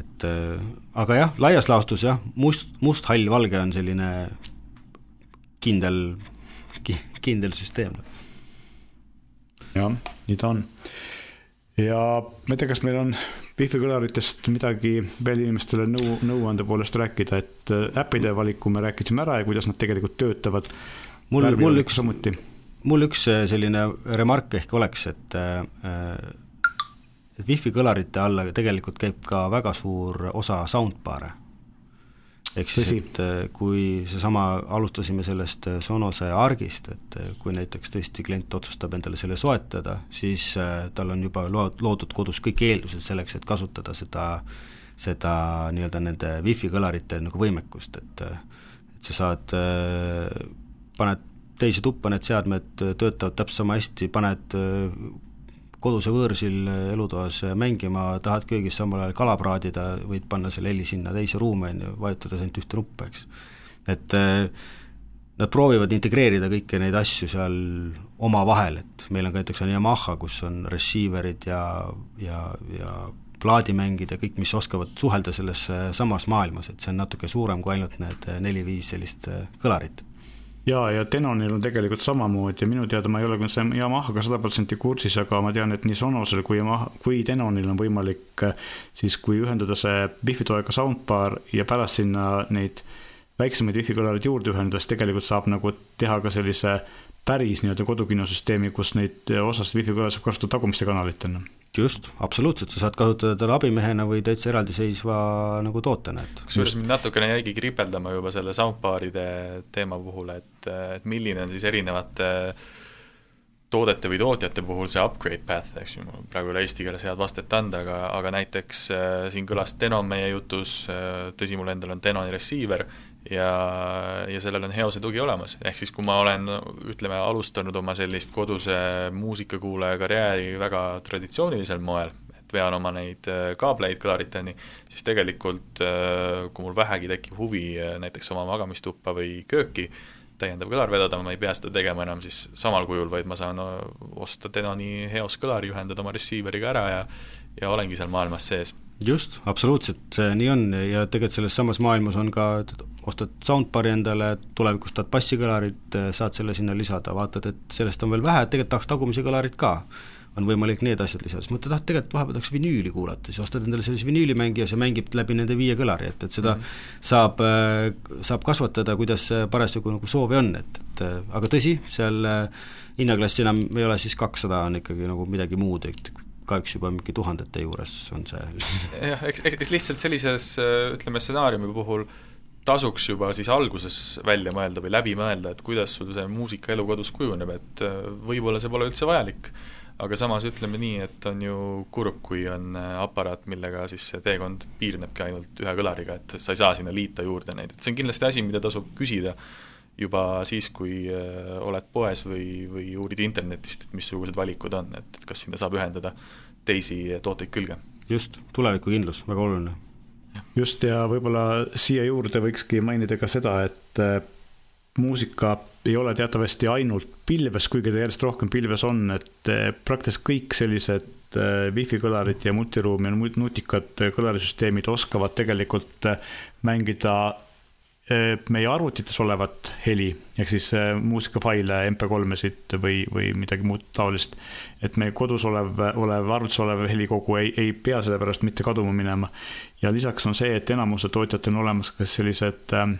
S2: et äh, aga jah, laias laastus jah, must, must, hall, valge on selline kindel ki,, kindel süsteem
S1: jah, nii ta on. ja ma ei tea, kas meil on Bifi kõlaritest midagi veel inimestele nõu, nõuande poolest rääkida, et äh, äppide valiku me rääkisime ära ja kuidas nad tegelikult töötavad.
S2: mul, mul üks, mul üks äh, selline remark ehk oleks, et äh, et wifi kõlarite alla tegelikult käib ka väga suur osa soundbar'e ehk siis, et äh, kui seesama, alustasime sellest äh, Sonose argist, et äh, kui näiteks tõesti klient otsustab endale selle soetada, siis tal on juba lood, loodud kodus kõik eeldused selleks, et kasutada seda, seda nii-öelda nende wifi kõlarite nagu võimekust, et et sa saad, paned teise tuppa need seadmed, töötavad täpselt sama hästi, paned koduse võõrsil elutoas mängima, tahad köögis samal ajal kala praadida, võid panna selle heli sinna teise ruumi, on ju, vajutades ainult ühte nuppu, eks. et äh, nad proovivad integreerida kõiki neid asju seal omavahel, et meil on ka näiteks on Yamaha, kus on receiver'id ja, ja, ja plaadimängid ja kõik, mis oskavad suhelda selles samas maailmas, et see on natuke suurem kui ainult need neli-viis sellist kõlarit
S1: ja, ja Denonil on tegelikult samamoodi ja minu teada ma ei ole küll selle Yamahaga sada protsenti kursis, aga ma tean, et nii Sonosel kui Yamaha, kui Denonil on võimalik siis, kui ühendada see wifi toega soundbar ja pärast sinna neid väiksemaid wifi kõlareid juurde ühendada, siis tegelikult saab nagu teha ka sellise päris nii-öelda kodukinosüsteemi, kus neid osast wifi kõlareid saab kasutada tagumiste kanalitena
S2: just, absoluutselt, sa saad kasutada teda abimehena või täitsa eraldiseisva nagu tootena, et
S3: kusjuures mind natukene jäigi kripeldama juba selle soundbar'ide teema puhul, et, et milline on siis erinevate toodete või tootjate puhul see upgrade path, eks ju, mul praegu ei ole eesti keeles head vastet anda, aga, aga näiteks äh, siin kõlas Denon meie jutus äh,, tõsi, mul endal on Denoni receiver ja, ja sellel on Heose tugi olemas, ehk siis kui ma olen, ütleme, alustanud oma sellist koduse muusikakuulaja karjääri väga traditsioonilisel moel, et vean oma neid äh, kaableid kõlariteni, siis tegelikult äh, kui mul vähegi tekib huvi äh, näiteks oma magamistuppa või kööki täiendav kõlar vedada, ma ei pea seda tegema enam siis samal kujul, vaid ma saan osta Denoni Heos kõlari, ühendada oma receiver'iga ära ja ja olengi seal maailmas sees
S2: just, absoluutselt, see nii on. Ja tegelikult selles samas maailmas on ka, ostad soundbar'i endale, tulevikus tahad bassikõlarit, saad selle sinna lisada, vaatad, et sellest on veel vähe, et tegelikult tahaks tagumisi kõlarit ka. on võimalik need asjad lisada, siis mõtled, ah tegelikult vahepeal tahaks vinüüli kuulata, siis ostad endale sellise vinüülimängija, see mängib läbi nende viie kõlari, et, et seda mm -hmm. saab, äh, saab kasvatada, kuidas parasjagu nagu soovi on, et, et aga tõsi, seal äh, hinnaklass enam ei ole siis kakssada, on ikkagi nagu midagi muud, et kahjuks juba mingi tuhandete juures on see.
S3: Jah, eks, eks lihtsalt sellises ütleme, stsenaariumi puhul tasuks juba siis alguses välja mõelda või läbi mõelda, et kuidas sul see muusikaelu kodus kujuneb, et äh, võib-olla see pole üldse vajalik, aga samas ütleme nii, et on ju kurb, kui on äh, aparaat, millega siis see teekond piirnebki ainult ühe kõlariga, et sa ei saa sinna liita juurde neid, et see on kindlasti asi, mida tasub küsida juba siis, kui äh, oled poes või, või uurid internetist, et missugused valikud on, et kas sinna saab ühendada teisi tooteid külge.
S2: just, tulevikukindlus, väga oluline.
S1: just, ja võib-olla siia juurde võikski mainida ka seda, et äh, muusika ei ole teatavasti ainult pilves, kuigi ta järjest rohkem pilves on, et äh, praktiliselt kõik sellised wifi kõlarid ja multiruum ja nutikad kõlarisüsteemid oskavad tegelikult mängida meie arvutites olevat heli, ehk siis äh, muusikafaile, MP3-esid või, või midagi muud taolist. et meie kodus olev, olev, arvutis olev helikogu ei, ei pea selle pärast mitte kaduma minema. ja lisaks on see, et enamuse tootjatel on olemas ka sellised ähm,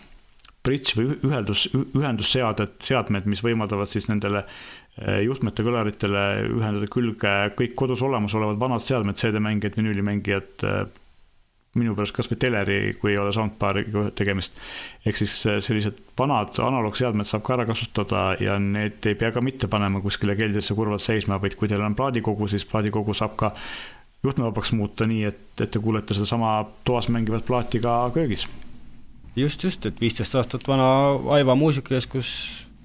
S1: bridge või ühendus, ühendusseaded, seadmed, mis võimaldavad siis nendele äh, juhtmete kõlaritele ühendada külge kõik kodus olemasolevad vanad seadmed, CD-mängijad, vinüülimängijad minu pärast kas või teleri, kui ei ole soundbar'iga tegemist. ehk siis äh, sellised vanad analoogseadmed saab ka ära kasutada ja need ei pea ka mitte panema kuskile keldrisse kurvalt seisma, vaid kui teil on plaadikogu, siis plaadikogu saab ka juhtmevabaks muuta nii, et, et te kuulete sedasama toas mängivat plaati ka köögis.
S2: just, just, et viisteist aastat vana Aiva muusikakeskus,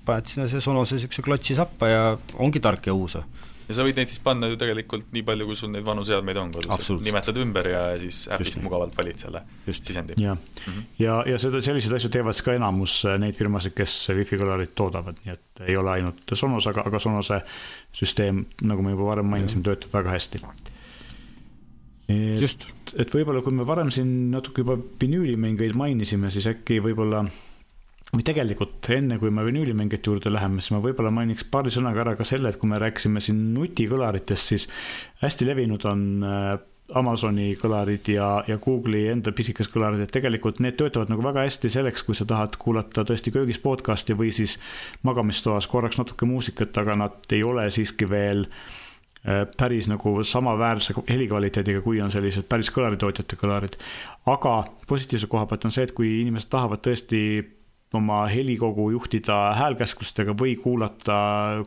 S2: paned sinna see Sonose niisuguse klotsi sappa ja ongi tark ja uus
S3: ja sa võid neid siis panna ju tegelikult nii palju, kui sul neid vanu seadmeid on kodus, nimetad ümber ja siis äpist mugavalt valid selle Just. sisendi.
S1: ja mm, -hmm. ja, ja seda, selliseid asju teevad siis ka enamus äh, neid firmasid, kes wifi kõlarit toodavad, nii et ei ole ainult Sonos, aga, aga Sonose süsteem, nagu me juba varem mainisime, töötab väga hästi.
S2: just.
S1: et võib-olla, kui me varem siin natuke juba vinüülimängeid mainisime, siis äkki võib-olla või tegelikult enne, kui me vinüülimängijate juurde läheme, siis ma võib-olla mainiks paari sõnaga ära ka selle, et kui me rääkisime siin nutikõlaritest, siis hästi levinud on äh, Amazoni kõlarid ja, ja Google'i enda pisikesed kõlarid, et tegelikult need töötavad nagu väga hästi selleks, kui sa tahad kuulata tõesti köögis podcast'i või siis magamistoas korraks natuke muusikat, aga nad ei ole siiski veel äh, päris nagu samaväärse helikvaliteediga, kui on sellised päris kõlaritootjate kõlarid. aga positiivse koha pealt on see, et kui inimesed tahavad tõesti oma helikogu juhtida häälkäsklustega või kuulata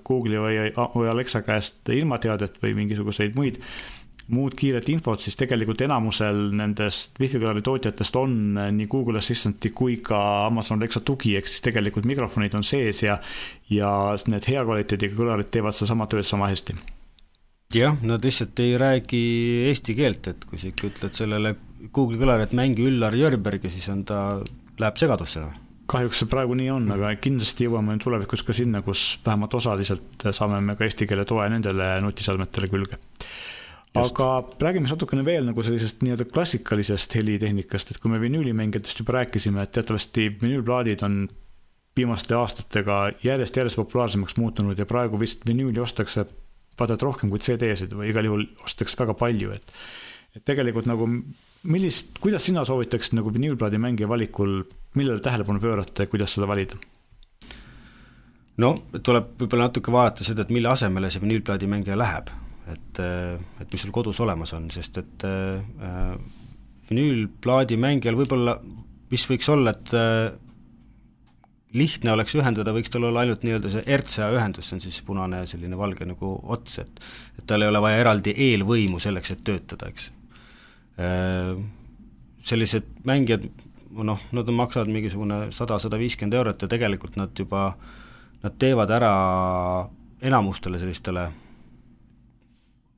S1: Google'i või, või Alexa käest ilmateadet või mingisuguseid muid, muud kiiret infot, siis tegelikult enamusel nendest wifi kõlari tootjatest on nii Google Assistanti kui ka Amazon Alexa tugi, ehk siis tegelikult mikrofonid on sees ja, ja need hea kvaliteediga kõlarid teevad sedasama tööd sama hästi.
S2: Jah, nad lihtsalt ei räägi eesti keelt, et kui sa ikka ütled sellele Google'i kõlarile, et mängi Üllar Jörbergi, siis on ta, läheb segadusse noh
S1: kahjuks see praegu nii on, aga kindlasti jõuame tulevikus ka sinna, kus vähemalt osaliselt saame me ka eesti keele toe nendele nutiseadmetele külge. aga räägime siis natukene veel nagu sellisest nii-öelda klassikalisest helitehnikast, et kui me vinüülimängijatest juba rääkisime, et teatavasti vinüülplaadid on viimaste aastatega järjest-järjest populaarsemaks muutunud ja praegu vist vinüüli ostakse vaata et rohkem kui CD-sid või igal juhul ostetakse väga palju, et et tegelikult nagu millist, kuidas sina soovitaksid nagu vinüülplaadi mängija valikul, millele tähelepanu pöörata ja kuidas seda valida?
S2: no tuleb võib-olla natuke vaadata seda, et mille asemele see vinüülplaadi mängija läheb, et, et mis sul kodus olemas on, sest et äh, vinüülplaadi mängijal võib-olla, mis võiks olla, et äh, lihtne oleks ühendada, võiks tal olla ainult nii-öelda see RCA ühendus, see on siis punane selline valge nagu ots, et et tal ei ole vaja eraldi eelvõimu selleks, et töötada, eks. Äh, sellised mängijad, noh, nad maksavad mingisugune sada, sada viiskümmend eurot ja tegelikult nad juba, nad teevad ära enamustele sellistele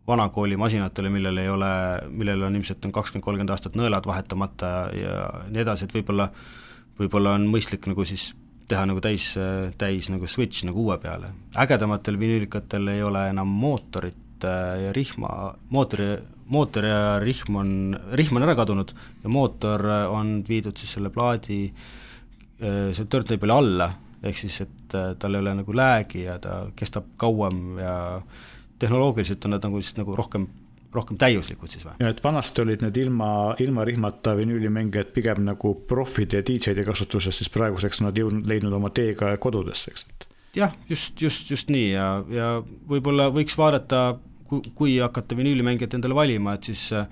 S2: vanakooli masinatele, millel ei ole, millel on ilmselt on kakskümmend, kolmkümmend aastat nõelad vahetamata ja nii edasi, et võib-olla võib-olla on mõistlik nagu siis teha nagu täis, täis nagu switch nagu uue peale. ägedamatel vinüülikatel ei ole enam mootorit äh, ja rihma, mootori, mootor ja rihm on, rihm on ära kadunud ja mootor on viidud siis selle plaadi äh, selle turntleibeli alla, ehk siis et äh, tal ei ole nagu läägi ja ta kestab kauem ja tehnoloogiliselt on nad nagu siis nagu rohkem rohkem täiuslikud siis või?
S1: ja et vanasti olid need ilma, ilma rihmata vinüülimängijad pigem nagu profid ja DJ-de kasutuses, siis praeguseks nad jõudnud, leidnud oma tee ka kodudesse, eks, et.
S2: Jah, just, just, just nii ja, ja võib-olla võiks vaadata, kui, hakata vinüülimängijat endale valima, et siis äh,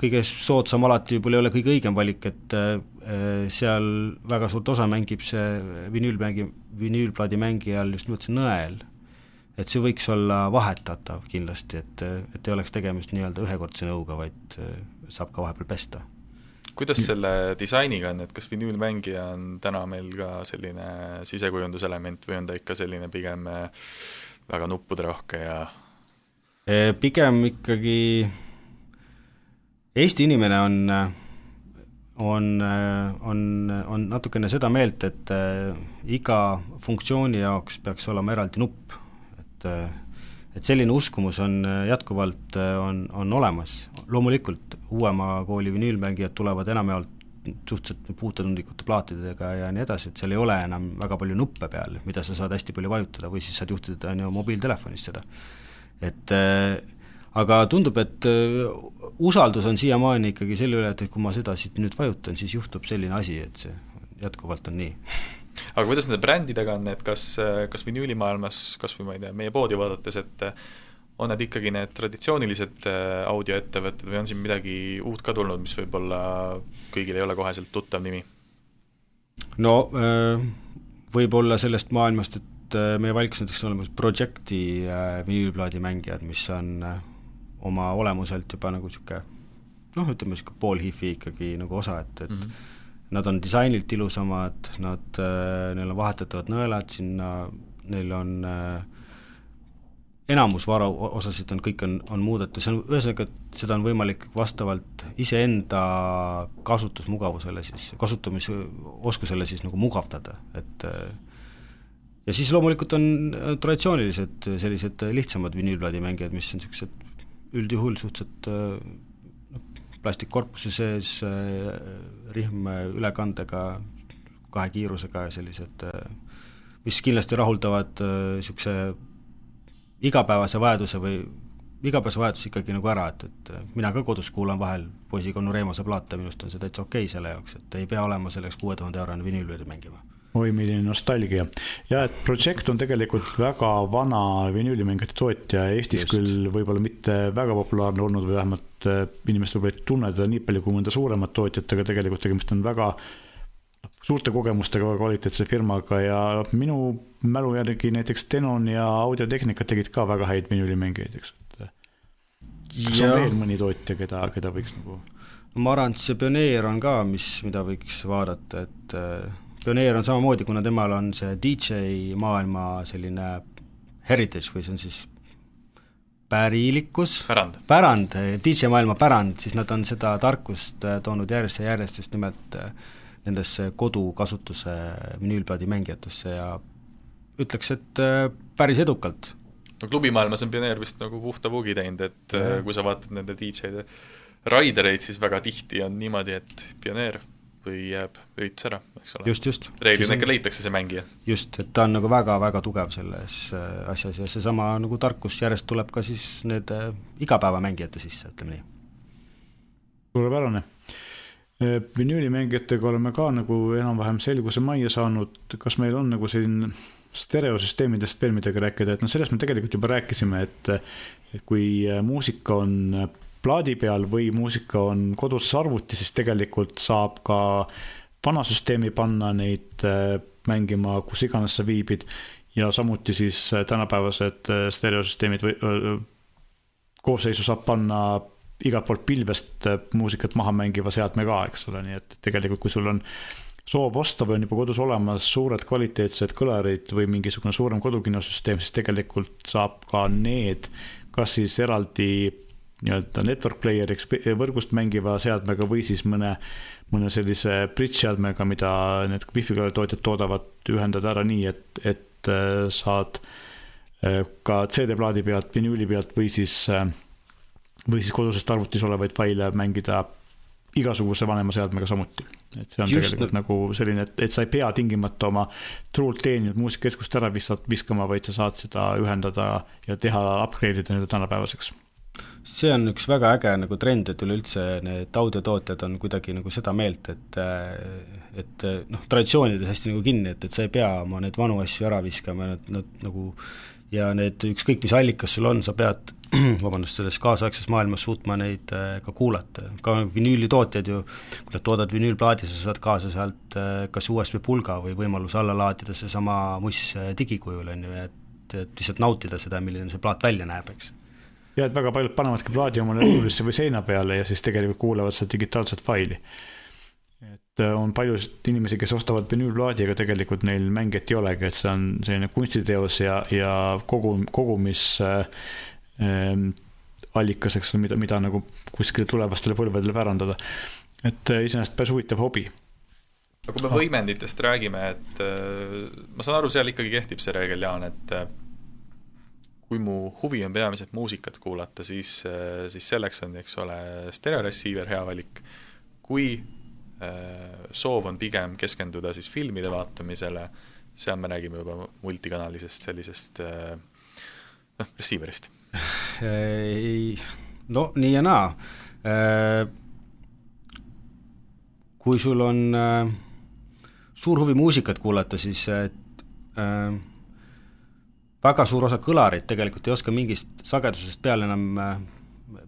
S2: kõige soodsam alati võib-olla ei ole kõige õigem valik, et äh, seal väga suurt osa mängib see vinüülmängi, vinüülplaadi mängijal just nimelt see nõel et see võiks olla vahetatav kindlasti, et, et ei oleks tegemist nii-öelda ühekordse nõuga, vaid äh, saab ka vahepeal pesta.
S3: Kuidas selle disainiga on, et kas vinüülmängija on täna meil ka selline sisekujunduselement või on ta ikka selline pigem äh, väga nuppuderohke ja
S2: äh, pigem ikkagi Eesti inimene on on, on, on natukene seda meelt, et iga funktsiooni jaoks peaks olema eraldi nupp et et selline uskumus on jätkuvalt, on, on olemas, loomulikult uuema kooli vinüülmängijad tulevad enamjaolt suhteliselt puutetundlikute plaatidega ja nii edasi, et seal ei ole enam väga palju nuppe peal, mida sa saad hästi palju vajutada või siis saad juhtida, on ju, mobiiltelefonist seda. et äh, aga tundub, et äh, usaldus on siiamaani ikkagi selle üle, et, et kui ma seda siit nüüd vajutan, siis juhtub selline asi, et see jätkuvalt on nii
S3: aga kuidas nende brändidega on, et kas, kas vinüülimaailmas, kas või ma ei tea, meie poodi vaadates, et on need ikkagi need traditsioonilised äh, audioettevõtted või on siin midagi uut ka tulnud, mis võib-olla kõigil ei ole koheselt tuttav nimi?
S2: no äh, võib-olla sellest maailmast, et äh, meie valikus näiteks on olemas Projecti vinüülplaadi mängijad, mis on oma olemuselt juba nagu niisugune noh, ütleme niisugune pool hifi ikkagi nagu osa, et, et mm -hmm nad on disainilt ilusamad, nad, äh, neil on vahetatavad nõelad sinna, neil on äh, enamus varu osasid on, kõik on, on muudetud, see on, ühesõnaga, et seda on võimalik vastavalt iseenda kasutusmugavusele siis, kasutamisoskusele siis nagu mugavdada, et äh, ja siis loomulikult on traditsioonilised sellised lihtsamad vinüülplaadimängijad, mis on niisugused üldjuhul suhteliselt plastikkorpuse sees äh, rihm ülekandega, kahe kiirusega ja sellised, äh, mis kindlasti rahuldavad niisuguse äh, igapäevase vajaduse või igapäevase vajaduse ikkagi nagu ära, et, et mina ka kodus kuulan vahel poisiga onu Reemose plaate, minu arust on see täitsa okei okay selle jaoks, et ei pea olema selleks kuue tuhande eurone vinüül mängima
S1: oi, milline nostalgia. ja et Project on tegelikult väga vana vinüülimängijate tootja, Eestis Just. küll võib-olla mitte väga populaarne olnud või vähemalt äh, inimesed võib-olla ei tunne teda nii palju kui mõnda suuremat tootjat, aga tegelikult tegemist on väga suurte kogemustega, väga kvaliteetse firmaga ja minu mälu järgi näiteks Denon ja Audio-Tehnika tegid ka väga häid vinüülimängijaid, eks, et kas ja. on veel mõni tootja, keda, keda võiks nagu
S2: ma arvan, et see Pioneer on ka, mis, mida võiks vaadata, et äh, pioneer on samamoodi, kuna temal on see DJ maailma selline heritage või see on siis pärilikkus,
S3: pärand,
S2: pärand, DJ maailma pärand, siis nad on seda tarkust äh, toonud järjest ja järjest just nimelt äh, nendesse kodukasutuse vinüülplaadi mängijatesse ja ütleks, et äh, päris edukalt.
S3: no klubimaailmas on Pioneer vist nagu puhta puugi teinud, et ja. kui sa vaatad nende DJ-de raidereid, siis väga tihti on niimoodi, et Pioneer või jääb üritus ära, eks ole.
S2: just, just.
S3: reeglina ikka leitakse see mängija.
S2: just, et ta on nagu väga-väga tugev selles äh, asjas ja seesama nagu tarkus järjest tuleb ka siis need äh, igapäevamängijate sisse, ütleme nii.
S1: suurepärane. Äh, vinüülimängijatega oleme ka nagu enam-vähem selguse majja saanud, kas meil on nagu selline stereosüsteemidest veel midagi rääkida, et noh, sellest me tegelikult juba rääkisime, et et kui muusika on plaadi peal või muusika on kodus arvuti, siis tegelikult saab ka vana süsteemi panna neid äh, mängima, kus iganes sa viibid. ja samuti siis äh, tänapäevased äh, stereosüsteemid või koosseisu saab panna igalt poolt pilvest muusikat maha mängiva seadme ka, eks ole, nii et tegelikult, kui sul on soov osta või on juba kodus olemas suured kvaliteetsed kõlarid või mingisugune suurem kodukinosüsteem, siis tegelikult saab ka need kas siis eraldi nii-öelda network player'iks võrgust mängiva seadmega või siis mõne, mõne sellise bridge seadmega, mida need wifi tootjad toodavad, ühendada ära nii, et, et äh, saad äh, ka CD-plaadi pealt, vinüüli pealt või siis, äh, või siis kodusest arvutis olevaid faile mängida igasuguse vanema seadmega samuti. et see on Just tegelikult no. nagu selline, et, et sa ei pea tingimata oma truult teeninud muusikakeskust ära visata, viskama, vaid sa saad seda ühendada ja teha, upgrade ida nii-öelda tänapäevaseks
S2: see on üks väga äge nagu trend, et üleüldse need audiotootjad on kuidagi nagu seda meelt, et et noh, traditsioonides hästi nagu kinni, et, et sa ei pea oma neid vanu asju ära viskama, nad, nad nagu ja need, ükskõik mis allikas sul on, sa pead vabandust, selles kaasaegses maailmas suutma neid äh, ka kuulata, ka vinüülitootjad ju, kui nad toodavad vinüülplaadi, sa saad kaasa sealt äh, kas USB pulga või võimaluse alla laadida seesama muss äh, digikujul, on ju, et, et lihtsalt nautida seda, milline see plaat välja näeb, eks
S1: ja et väga paljud panevadki plaadi omale riiulisse või seina peale ja siis tegelikult kuulavad seda digitaalset faili. et äh, on paljusid inimesi, kes ostavad vinüülplaadi, aga tegelikult neil mängijat ei olegi, et see on selline kunstiteos ja, ja kogu, kogumis äh, äh, allikas, eks ole, mida, mida nagu kuskile tulevastele põlvedele pärandada. et äh, iseenesest päris huvitav hobi
S3: aga kui me ah. võimenditest räägime, et äh, ma saan aru, seal ikkagi kehtib see reegel, Jaan, et kui mu huvi on peamiselt muusikat kuulata, siis, äh, siis selleks on, eks ole, stereoreceiver hea valik. kui äh, soov on pigem keskenduda siis filmide vaatamisele, seal me räägime juba multikanalisest sellisest äh, noh, receiver'ist.
S2: no nii ja naa. kui sul on suur huvi muusikat kuulata, siis äh, väga suur osa kõlareid tegelikult ei oska mingist sagedusest peale enam äh,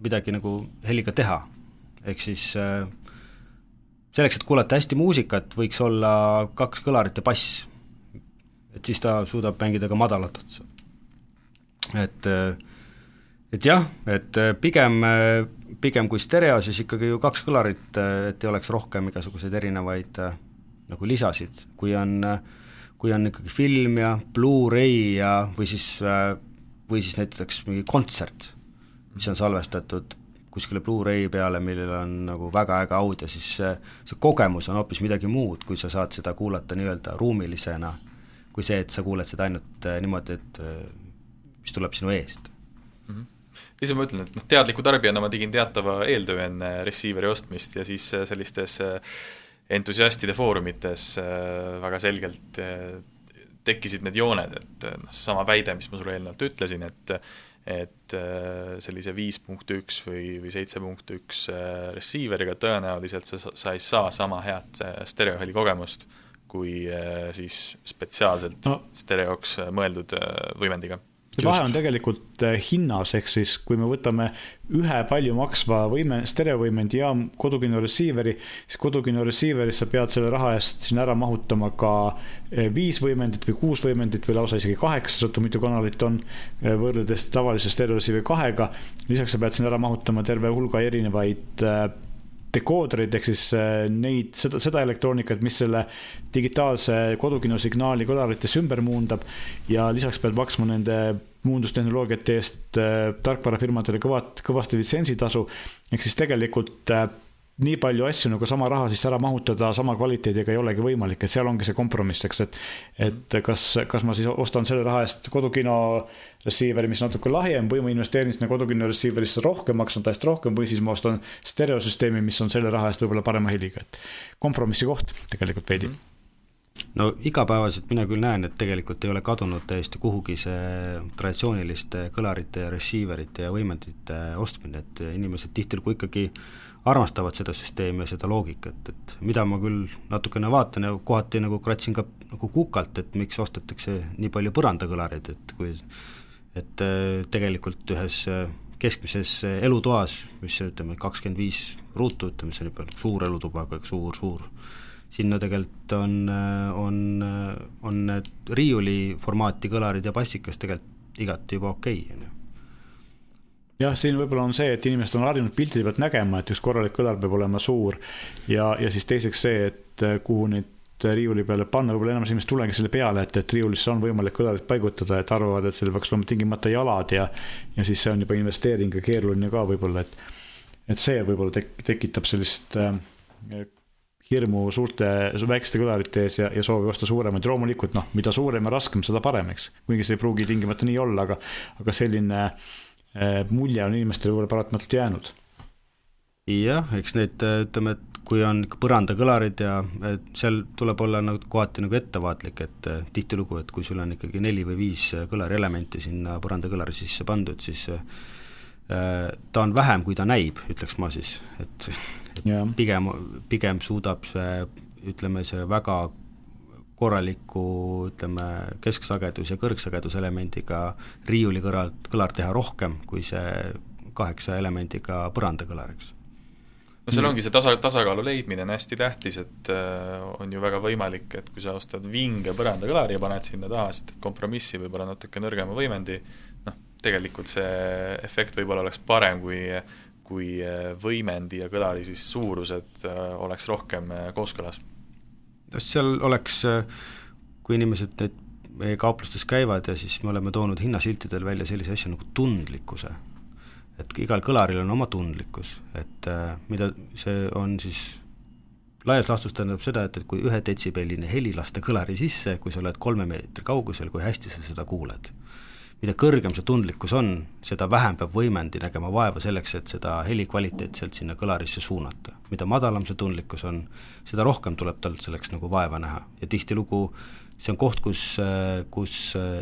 S2: midagi nagu heliga teha. ehk siis äh, selleks, et kuulata hästi muusikat, võiks olla kaks kõlarit ja bass. et siis ta suudab mängida ka madalat otsa. et, äh, et jah, et pigem, pigem kui stereo, siis ikkagi ju kaks kõlarit, et ei oleks rohkem igasuguseid erinevaid nagu lisasid, kui on äh, kui on ikkagi film ja Blu-ray ja või siis, äh, või siis näiteks mingi kontsert, mis on salvestatud kuskile Blu-ray peale, millel on nagu väga äge audio, siis see, see kogemus on hoopis midagi muud, kui sa saad seda kuulata nii-öelda ruumilisena, kui see, et sa kuuled seda ainult äh, niimoodi, et äh, mis tuleb sinu eest
S3: mm. -hmm ise ma ütlen, et noh, teadliku tarbijana ma tegin teatava eeltöö enne receiver'i ostmist ja siis sellistes äh, entusiastide foorumites äh, väga selgelt äh, tekkisid need jooned, et äh, noh, seesama väide, mis ma sulle eelnevalt ütlesin, et et sellise viis punkt üks või, või seitse punkt üks receiver'iga tõenäoliselt sa, sa ei saa sama head stereoheli kogemust kui siis spetsiaalselt no. stereoks mõeldud võimendiga
S1: see vahe on tegelikult äh, hinnas, ehk siis kui me võtame ühe palju maksva võime, stereovõimendi ja kodukino receiver'i, siis kodukino receiver'is sa pead selle raha eest sinna ära mahutama ka äh, viis võimendit või kuus võimendit või lausa isegi kaheksa, sõltub mitu kanalit on, äh, võrreldes tavalise stereo receiver'i kahega. lisaks sa pead sinna ära mahutama terve hulga erinevaid dekooderid ehk siis neid, seda, seda elektroonikat, mis selle digitaalse kodukino signaali kõlaritesse ümber muundab ja lisaks pead maksma nende muundustehnoloogiate eest äh, tarkvarafirmadele kõvat, kõvasti litsentsitasu. ehk siis tegelikult äh, nii palju asju nagu sama raha sisse ära mahutada sama kvaliteediga ei olegi võimalik, et seal ongi see kompromiss, eks, et. et kas, kas ma siis ostan selle raha eest kodukino receiver'i, mis natuke lahjem või ma investeerin sinna kodukino receiver'isse rohkem, maksan ta eest rohkem või siis ma ostan stereosüsteemi, mis on selle raha eest võib-olla parema heliga, et kompromissi koht tegelikult veidi mm. -hmm
S2: no igapäevaselt mina küll näen, et tegelikult ei ole kadunud täiesti kuhugi see traditsiooniliste kõlarite ja receiver'ite ja võimendite ostmine, et inimesed tihtilugu ikkagi armastavad seda süsteemi ja seda loogikat, et mida ma küll natukene vaatan ja kohati nagu kratsin ka nagu kukalt, et miks ostetakse nii palju põrandakõlareid, et kui et äh, tegelikult ühes äh, keskmises äh, elutoas, mis ütleme, kakskümmend viis ruutu, ütleme, see on juba suur elutuba, aga suur, suur, sinna tegelikult on, on, on need riiuli formaati kõlarid ja passikas tegelikult igati juba okei okay,, on ju
S1: jah, siin võib-olla on see, et inimesed on harjunud piltide pealt nägema, et üks korralik kõlar peab olema suur. Ja, ja siis teiseks see, et äh, kuhu neid riiuli peale panna, võib-olla enamus inimesed tulegi selle peale, et, et riiulisse on võimalik kõlarit paigutada, et arvavad, et seal peaks olema tingimata jalad ja ja siis see on juba investeering ja keeruline ka võib-olla, et et see võib-olla tek-, tekitab sellist äh, hirmu suurte, väikeste kõlarite ees ja, ja soovi osta suuremaid, loomulikult noh, mida suurem ja raskem, seda parem, eks. kuigi see ei pruugi tingimata nii olla, aga, aga selline Äh, mulje on inimestele võib-olla paratamatult jäänud.
S2: jah, eks need ütleme, et kui on põrandakõlarid ja seal tuleb olla nagu kohati nagu ettevaatlik, et äh, tihtilugu, et kui sul on ikkagi neli või viis kõlarielementi sinna põrandakõlari sisse pandud, siis äh, ta on vähem, kui ta näib, ütleks ma siis, et, et ja. pigem, pigem suudab see, ütleme, see väga korraliku ütleme, kesksagedus- ja kõrgsageduselemendiga riiuli kõrvalt kõlar teha rohkem, kui see kaheksa elemendiga põrandakõlar, eks.
S3: No seal ongi see tasa, tasakaalu leidmine on hästi tähtis, et äh, on ju väga võimalik, et kui sa ostad vinge põrandakõlari ja paned sinna taha, siis kompromissi võib-olla natuke nõrgema võimendi, noh, tegelikult see efekt võib-olla oleks parem, kui kui äh, võimendi ja kõlari siis suurused äh, oleks rohkem äh, kooskõlas
S2: seal oleks, kui inimesed nüüd meie kauplustes käivad ja siis me oleme toonud hinnasiltidel välja sellise asja nagu tundlikkuse. et igal kõlaril on oma tundlikkus, et äh, mida see on siis laias laastus tähendab seda, et, et kui ühe detsibelline heli lasta kõlari sisse, kui sa oled kolme meetri kaugusel, kui hästi sa seda kuuled mida kõrgem see tundlikkus on, seda vähem peab võimendi nägema vaeva selleks, et seda heli kvaliteetselt sinna kõlarisse suunata. mida madalam see tundlikkus on, seda rohkem tuleb tal selleks nagu vaeva näha ja tihtilugu see on koht, kus, kus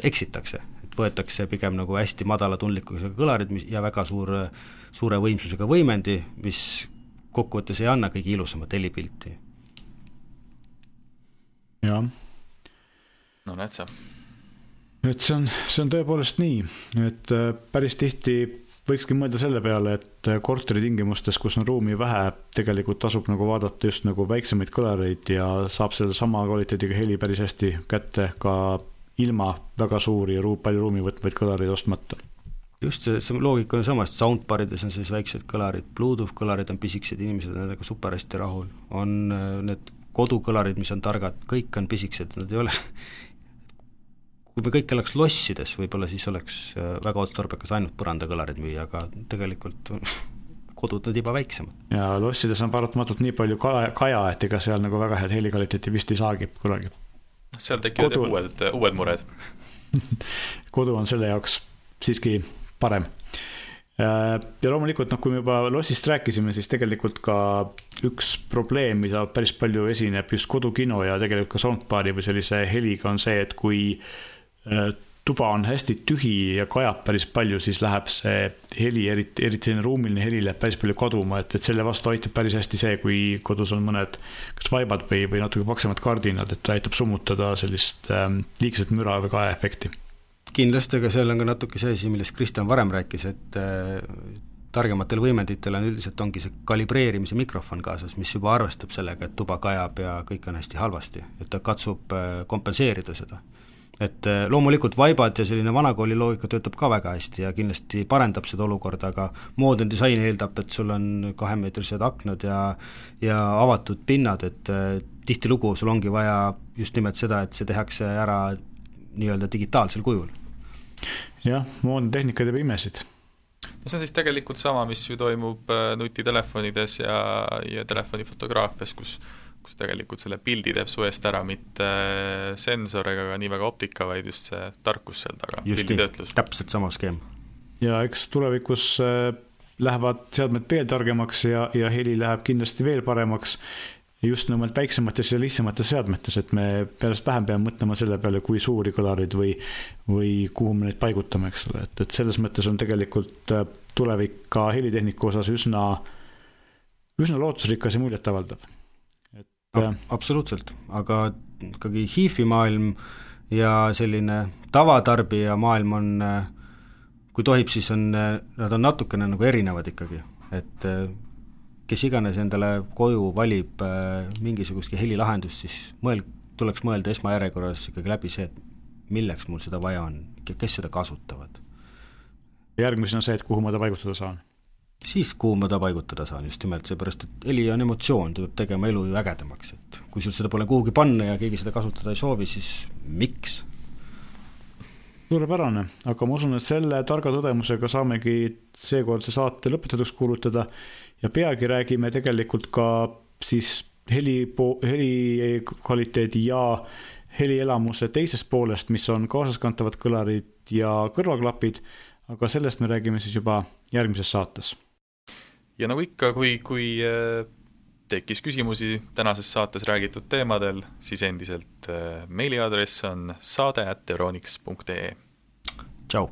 S2: eksitakse, et võetakse pigem nagu hästi madala tundlikkusega kõlarid, mis ja väga suur, suure võimsusega võimendi, mis kokkuvõttes ei anna kõige ilusamat helipilti.
S1: jah.
S3: no näed sa
S1: et see on, see on tõepoolest nii, et äh, päris tihti võikski mõelda selle peale, et äh, korteri tingimustes, kus on ruumi vähe, tegelikult tasub nagu vaadata just nagu väiksemaid kõlareid ja saab selle sama kvaliteediga heli päris hästi kätte ka ilma väga suuri ja ruu-, palju ruumi võtvaid kõlareid ostmata.
S2: Just see, see loogika on sama, sest soundbarides on siis väiksed kõlarid, Bluetooth kõlarid on pisikesed, inimesed on nendega super hästi rahul, on äh, need kodukõlarid, mis on targad, kõik on pisikesed, nad ei ole kui me kõik elaks lossides, võib-olla siis oleks äh, väga otstarbekas ainult põrandakõlarid müüa, aga tegelikult kodud on juba väiksemad.
S1: ja lossides on paratamatult nii palju kaja, kaja, et ega seal nagu väga head helikvaliteeti vist ei saagi kunagi.
S3: seal tekivad Kodu... uued, uued mured
S1: kodu on selle jaoks siiski parem. Äh, ja loomulikult noh, kui me juba lossist rääkisime, siis tegelikult ka üks probleem, mida päris palju esineb just kodukino ja tegelikult ka soundbar'i või sellise heliga on see, et kui äh, Äh, tuba on hästi tühi ja kajab päris palju, siis läheb see heli, eriti, eriti selline ruumiline heli läheb päris palju kaduma, et, et selle vastu aitab päris hästi see, kui kodus on mõned kas vaibad või, või natuke paksemad kardinad, et ta aitab summutada sellist ähm, liigset müra või kaeefekti.
S2: kindlasti, aga seal on ka natuke see asi, millest Kristjan varem rääkis, et äh, targematel võimenditel on üldiselt ongi see kalibreerimise mikrofon kaasas, mis juba arvestab sellega, et tuba kajab ja kõik on hästi halvasti, et ta katsub äh, kompenseerida seda et äh, loomulikult vaibad ja selline vanakooli loogika töötab ka väga hästi ja kindlasti parendab seda olukorda, aga moodne disain eeldab, et sul on kahemeetrised aknad ja ja avatud pinnad, et äh, tihtilugu sul ongi vaja just nimelt seda, et see tehakse ära nii-öelda digitaalsel kujul.
S1: jah, moodne tehnika teeb imesid
S3: no see on siis tegelikult sama, mis ju toimub äh, nutitelefonides ja, ja telefonifotograafias, kus kus tegelikult selle pildi teeb su eest ära mitte äh, sensor ega ka nii väga optika, vaid just see tarkus seal taga, pilditöötlus.
S2: täpselt sama skeem.
S1: ja eks tulevikus äh, lähevad seadmed veel targemaks ja, ja heli läheb kindlasti veel paremaks just nimelt väiksemates ja lihtsamates seadmetes, et me pärast vähem peame mõtlema selle peale, kui suuri kõlareid või, või kuhu me neid paigutame, eks ole, et, et selles mõttes on tegelikult äh, tulevik ka helitehnika osas üsna, üsna lootusrikas ja muljetavaldav.
S2: Ab. absoluutselt, aga ikkagi HIV-i maailm ja selline tavatarbija maailm on, kui tohib, siis on, nad on natukene nagu erinevad ikkagi, et kes iganes endale koju valib mingisugustki helilahendust, siis mõel-, tuleks mõelda esmajärjekorras ikkagi läbi see, et milleks mul seda vaja on, kes seda kasutavad.
S1: järgmisena see, et kuhu ma ta paigutada saan?
S2: Siis, kuhu ma ta paigutada saan, just nimelt, seepärast et heli on emotsioon, ta peab tegema elu ju ägedamaks, et kui sul seda pole kuhugi panna ja keegi seda kasutada ei soovi, siis miks?
S1: suurepärane, aga ma usun, et selle targa tõdemusega saamegi seekordse saate lõpetatuks kuulutada ja peagi räägime tegelikult ka siis heli, heli kvaliteedi ja helielamuse teisest poolest, mis on kaasaskantavad kõlarid ja kõrvaklapid, aga sellest me räägime siis juba järgmises saates
S3: ja nagu ikka, kui, kui äh, tekkis küsimusi tänases saates räägitud teemadel, siis endiselt äh, meiliaadress on saade at euroniks.ee.
S2: tšau.